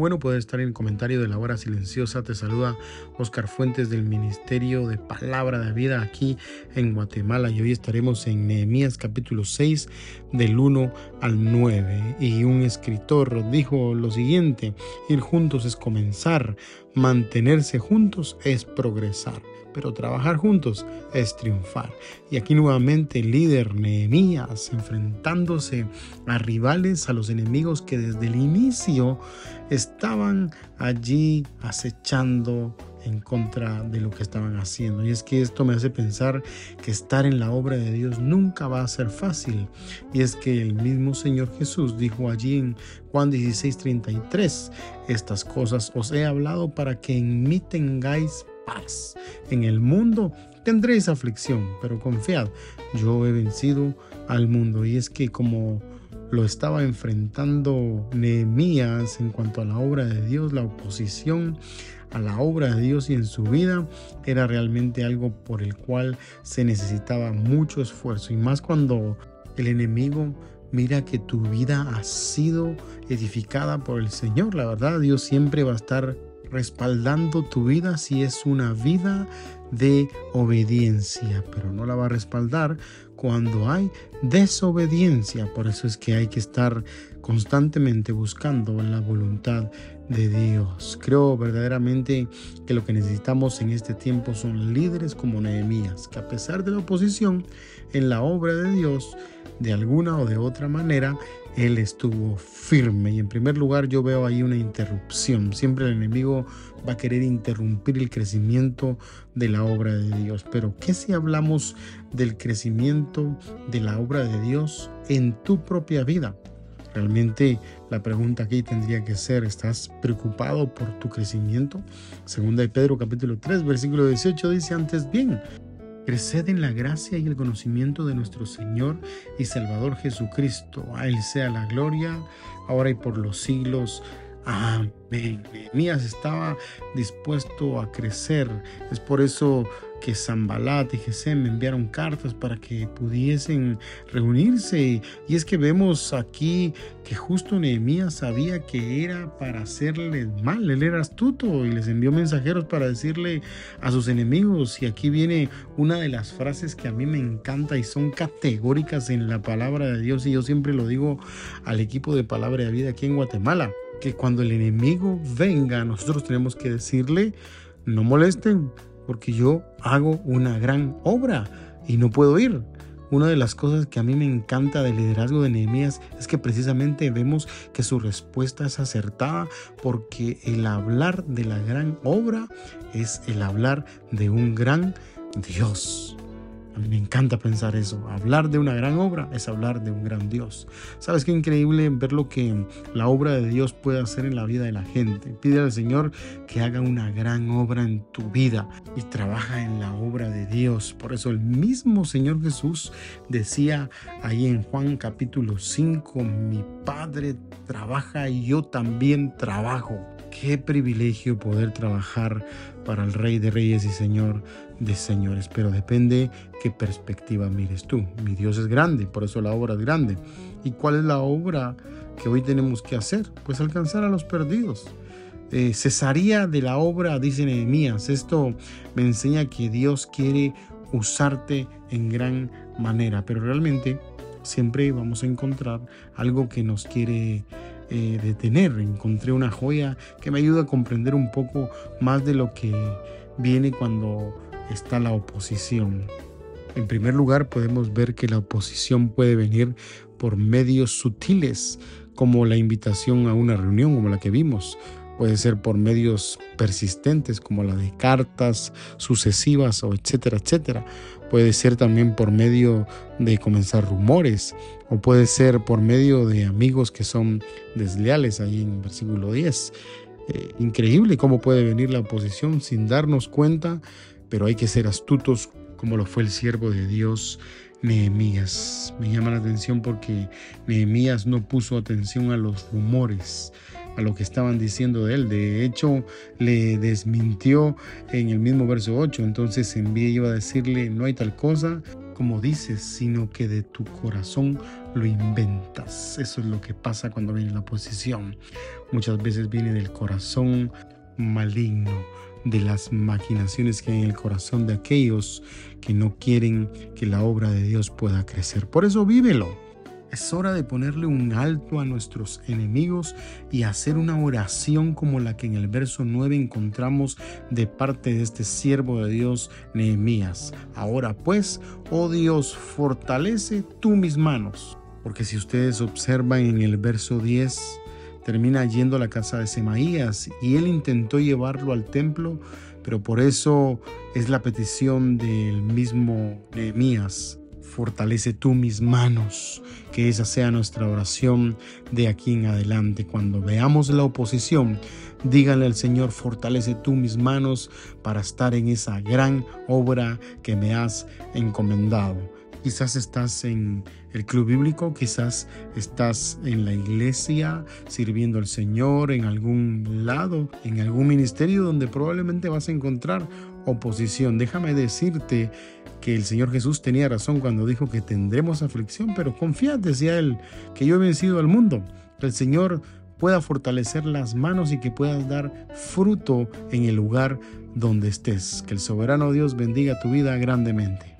Bueno poder estar en el comentario de la hora silenciosa. Te saluda Oscar Fuentes del Ministerio de Palabra de Vida aquí en Guatemala y hoy estaremos en Nehemías capítulo 6 del 1 al 9. Y un escritor dijo lo siguiente, ir juntos es comenzar, mantenerse juntos es progresar pero trabajar juntos es triunfar. Y aquí nuevamente el líder Nehemías enfrentándose a rivales, a los enemigos que desde el inicio estaban allí acechando en contra de lo que estaban haciendo. Y es que esto me hace pensar que estar en la obra de Dios nunca va a ser fácil. Y es que el mismo Señor Jesús dijo allí en Juan 16:33, estas cosas os he hablado para que en mí tengáis en el mundo tendréis aflicción, pero confiad, yo he vencido al mundo. Y es que como lo estaba enfrentando Nehemías en cuanto a la obra de Dios, la oposición a la obra de Dios y en su vida era realmente algo por el cual se necesitaba mucho esfuerzo. Y más cuando el enemigo mira que tu vida ha sido edificada por el Señor, la verdad Dios siempre va a estar respaldando tu vida si es una vida de obediencia, pero no la va a respaldar cuando hay desobediencia. Por eso es que hay que estar constantemente buscando la voluntad de Dios. Creo verdaderamente que lo que necesitamos en este tiempo son líderes como Nehemías, que a pesar de la oposición en la obra de Dios, de alguna o de otra manera, él estuvo firme. Y en primer lugar yo veo ahí una interrupción. Siempre el enemigo va a querer interrumpir el crecimiento de la obra de Dios. Pero ¿qué si hablamos del crecimiento de la obra de Dios en tu propia vida? Realmente la pregunta aquí tendría que ser, ¿estás preocupado por tu crecimiento? Segunda de Pedro capítulo 3 versículo 18 dice antes bien, Creced en la gracia y el conocimiento de nuestro Señor y Salvador Jesucristo. A Él sea la gloria, ahora y por los siglos. Amén. Nehemías estaba dispuesto a crecer. Es por eso que Zambalat y Gesem enviaron cartas para que pudiesen reunirse. Y es que vemos aquí que justo Nehemías sabía que era para hacerles mal. Él era astuto y les envió mensajeros para decirle a sus enemigos. Y aquí viene una de las frases que a mí me encanta y son categóricas en la palabra de Dios. Y yo siempre lo digo al equipo de Palabra de Vida aquí en Guatemala que cuando el enemigo venga, nosotros tenemos que decirle, no molesten, porque yo hago una gran obra y no puedo ir. Una de las cosas que a mí me encanta del liderazgo de Nehemías es que precisamente vemos que su respuesta es acertada porque el hablar de la gran obra es el hablar de un gran Dios. Me encanta pensar eso. Hablar de una gran obra es hablar de un gran Dios. ¿Sabes qué increíble ver lo que la obra de Dios puede hacer en la vida de la gente? Pide al Señor que haga una gran obra en tu vida y trabaja en la obra de Dios. Por eso el mismo Señor Jesús decía ahí en Juan capítulo 5, mi Padre trabaja y yo también trabajo. Qué privilegio poder trabajar para el Rey de Reyes y Señor de Señores, pero depende qué perspectiva mires tú. Mi Dios es grande, por eso la obra es grande. ¿Y cuál es la obra que hoy tenemos que hacer? Pues alcanzar a los perdidos. Eh, cesaría de la obra, dice Nehemías. Esto me enseña que Dios quiere usarte en gran manera, pero realmente siempre vamos a encontrar algo que nos quiere eh, detener. Encontré una joya que me ayuda a comprender un poco más de lo que viene cuando está la oposición. En primer lugar, podemos ver que la oposición puede venir por medios sutiles, como la invitación a una reunión, como la que vimos, puede ser por medios persistentes como la de cartas sucesivas o etcétera, etcétera. Puede ser también por medio de comenzar rumores o puede ser por medio de amigos que son desleales ahí en versículo 10. Eh, increíble cómo puede venir la oposición sin darnos cuenta, pero hay que ser astutos como lo fue el siervo de Dios Nehemías. Me llama la atención porque Nehemías no puso atención a los rumores, a lo que estaban diciendo de él. De hecho, le desmintió en el mismo verso 8. Entonces envié iba a decirle, no hay tal cosa como dices, sino que de tu corazón lo inventas. Eso es lo que pasa cuando viene la oposición. Muchas veces viene del corazón maligno de las maquinaciones que hay en el corazón de aquellos que no quieren que la obra de Dios pueda crecer. Por eso vívelo. Es hora de ponerle un alto a nuestros enemigos y hacer una oración como la que en el verso 9 encontramos de parte de este siervo de Dios, Nehemías. Ahora pues, oh Dios, fortalece tú mis manos. Porque si ustedes observan en el verso 10, termina yendo a la casa de Semaías y él intentó llevarlo al templo, pero por eso es la petición del mismo Nehemías. Fortalece tú mis manos, que esa sea nuestra oración de aquí en adelante. Cuando veamos la oposición, díganle al Señor, fortalece tú mis manos para estar en esa gran obra que me has encomendado. Quizás estás en el club bíblico, quizás estás en la iglesia sirviendo al Señor en algún lado, en algún ministerio donde probablemente vas a encontrar oposición. Déjame decirte que el Señor Jesús tenía razón cuando dijo que tendremos aflicción, pero confía, decía Él, que yo he vencido al mundo. El Señor pueda fortalecer las manos y que puedas dar fruto en el lugar donde estés. Que el soberano Dios bendiga tu vida grandemente.